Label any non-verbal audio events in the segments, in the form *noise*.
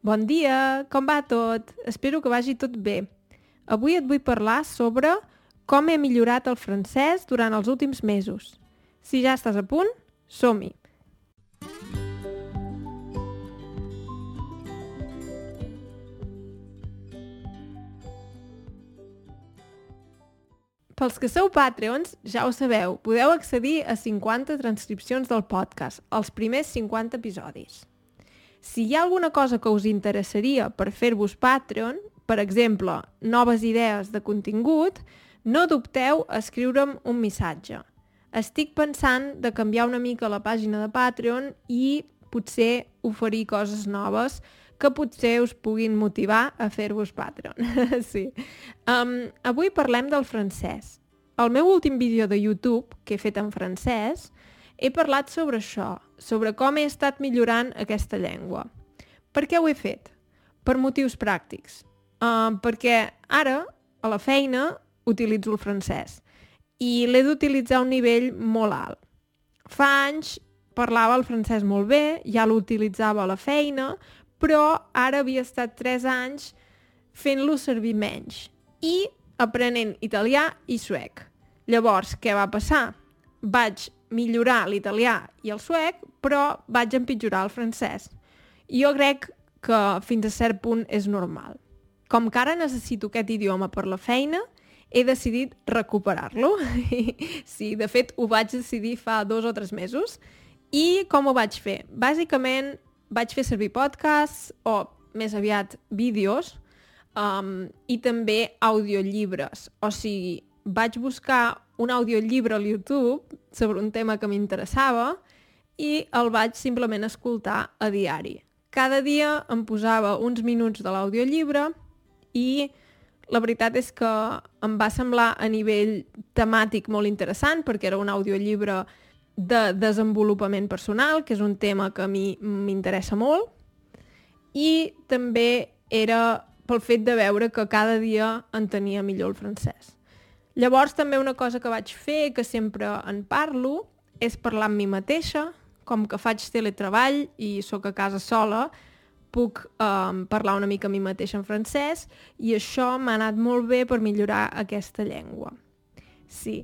Bon dia, com va tot? Espero que vagi tot bé. Avui et vull parlar sobre com he millorat el francès durant els últims mesos. Si ja estàs a punt, som-hi! Pels que sou Patreons, ja ho sabeu, podeu accedir a 50 transcripcions del podcast, els primers 50 episodis. Si hi ha alguna cosa que us interessaria per fer-vos Patreon, per exemple, noves idees de contingut, no dubteu a escriure'm un missatge. Estic pensant de canviar una mica la pàgina de Patreon i potser oferir coses noves que potser us puguin motivar a fer-vos Patreon. *laughs* sí. Um, avui parlem del francès. Al meu últim vídeo de YouTube, que he fet en francès, he parlat sobre això, sobre com he estat millorant aquesta llengua. Per què ho he fet? Per motius pràctics. Uh, perquè ara, a la feina, utilitzo el francès i l'he d'utilitzar a un nivell molt alt. Fa anys parlava el francès molt bé, ja l'utilitzava a la feina, però ara havia estat 3 anys fent-lo servir menys i aprenent italià i suec. Llavors, què va passar? Vaig millorar l'italià i el suec, però vaig empitjorar el francès. Jo crec que fins a cert punt és normal. Com que ara necessito aquest idioma per la feina, he decidit recuperar-lo. *laughs* sí, de fet, ho vaig decidir fa dos o tres mesos. I com ho vaig fer? Bàsicament, vaig fer servir podcasts o més aviat vídeos um, i també audiollibres. O sigui, vaig buscar un audiollibre al YouTube sobre un tema que m'interessava i el vaig simplement escoltar a diari. Cada dia em posava uns minuts de l'audiollibre i la veritat és que em va semblar a nivell temàtic molt interessant perquè era un audiollibre de desenvolupament personal, que és un tema que a mi m'interessa molt, i també era pel fet de veure que cada dia entenia millor el francès. Llavors també una cosa que vaig fer, que sempre en parlo, és parlar amb mi mateixa, com que faig teletreball i sóc a casa sola, puc um, parlar una mica a mi mateixa en francès i això m'ha anat molt bé per millorar aquesta llengua. Sí.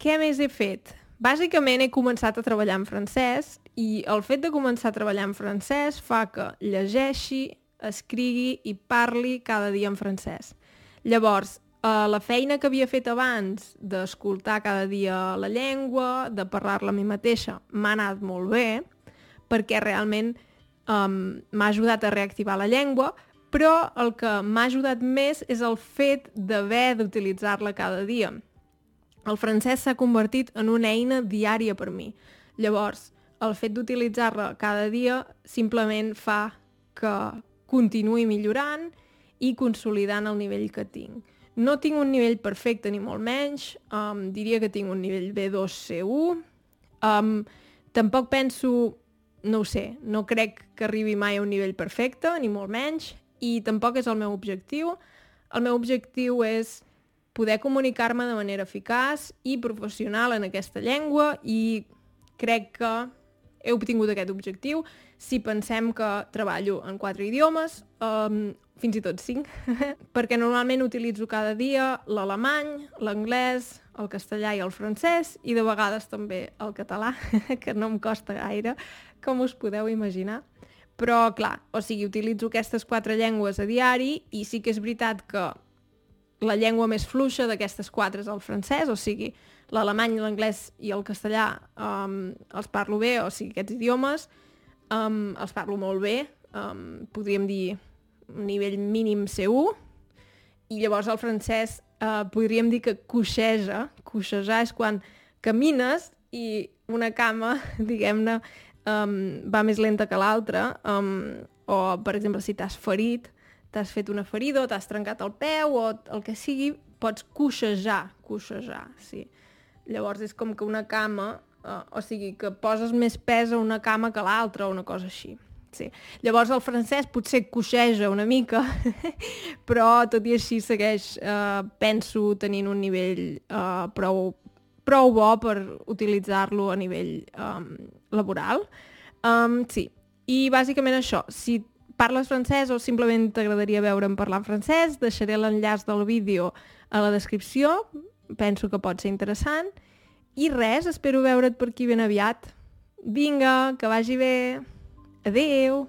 Què més he fet? Bàsicament he començat a treballar en francès i el fet de començar a treballar en francès fa que llegeixi, escrigui i parli cada dia en francès. Llavors, eh, la feina que havia fet abans d'escoltar cada dia la llengua, de parlar-la a mi mateixa, m'ha anat molt bé, perquè realment um, m'ha ajudat a reactivar la llengua, però el que m'ha ajudat més és el fet d'haver d'utilitzar-la cada dia el francès s'ha convertit en una eina diària per mi. Llavors, el fet d'utilitzar-la cada dia simplement fa que continuï millorant i consolidant el nivell que tinc. No tinc un nivell perfecte ni molt menys, um, diria que tinc un nivell B2 C1. Um, tampoc penso, no ho sé, no crec que arribi mai a un nivell perfecte, ni molt menys, i tampoc és el meu objectiu. El meu objectiu és poder comunicar-me de manera eficaç i professional en aquesta llengua i crec que he obtingut aquest objectiu si pensem que treballo en quatre idiomes, um, fins i tot cinc, *laughs* perquè normalment utilitzo cada dia l'alemany, l'anglès, el castellà i el francès, i de vegades també el català, *laughs* que no em costa gaire, com us podeu imaginar. Però, clar, o sigui, utilitzo aquestes quatre llengües a diari i sí que és veritat que la llengua més fluixa d'aquestes quatre és el francès, o sigui, l'alemany, l'anglès i el castellà um, els parlo bé, o sigui, aquests idiomes um, els parlo molt bé, um, podríem dir un nivell mínim C1, i llavors el francès uh, podríem dir que coixeja, coixejar és quan camines i una cama, *laughs* diguem-ne, um, va més lenta que l'altra, um, o, per exemple, si t'has ferit, t'has fet una ferida o t'has trencat el peu o el que sigui, pots coixejar, coixejar, sí. Llavors és com que una cama, eh, o sigui, que poses més pes a una cama que l'altra o una cosa així. Sí. Llavors el francès potser coixeja una mica, *laughs* però tot i així segueix, eh, penso, tenint un nivell eh, prou, prou bo per utilitzar-lo a nivell um, laboral. Um, sí, i bàsicament això, si parles francès o simplement t'agradaria veure'm parlar francès, deixaré l'enllaç del vídeo a la descripció, penso que pot ser interessant. I res, espero veure't per aquí ben aviat. Vinga, que vagi bé. Adeu!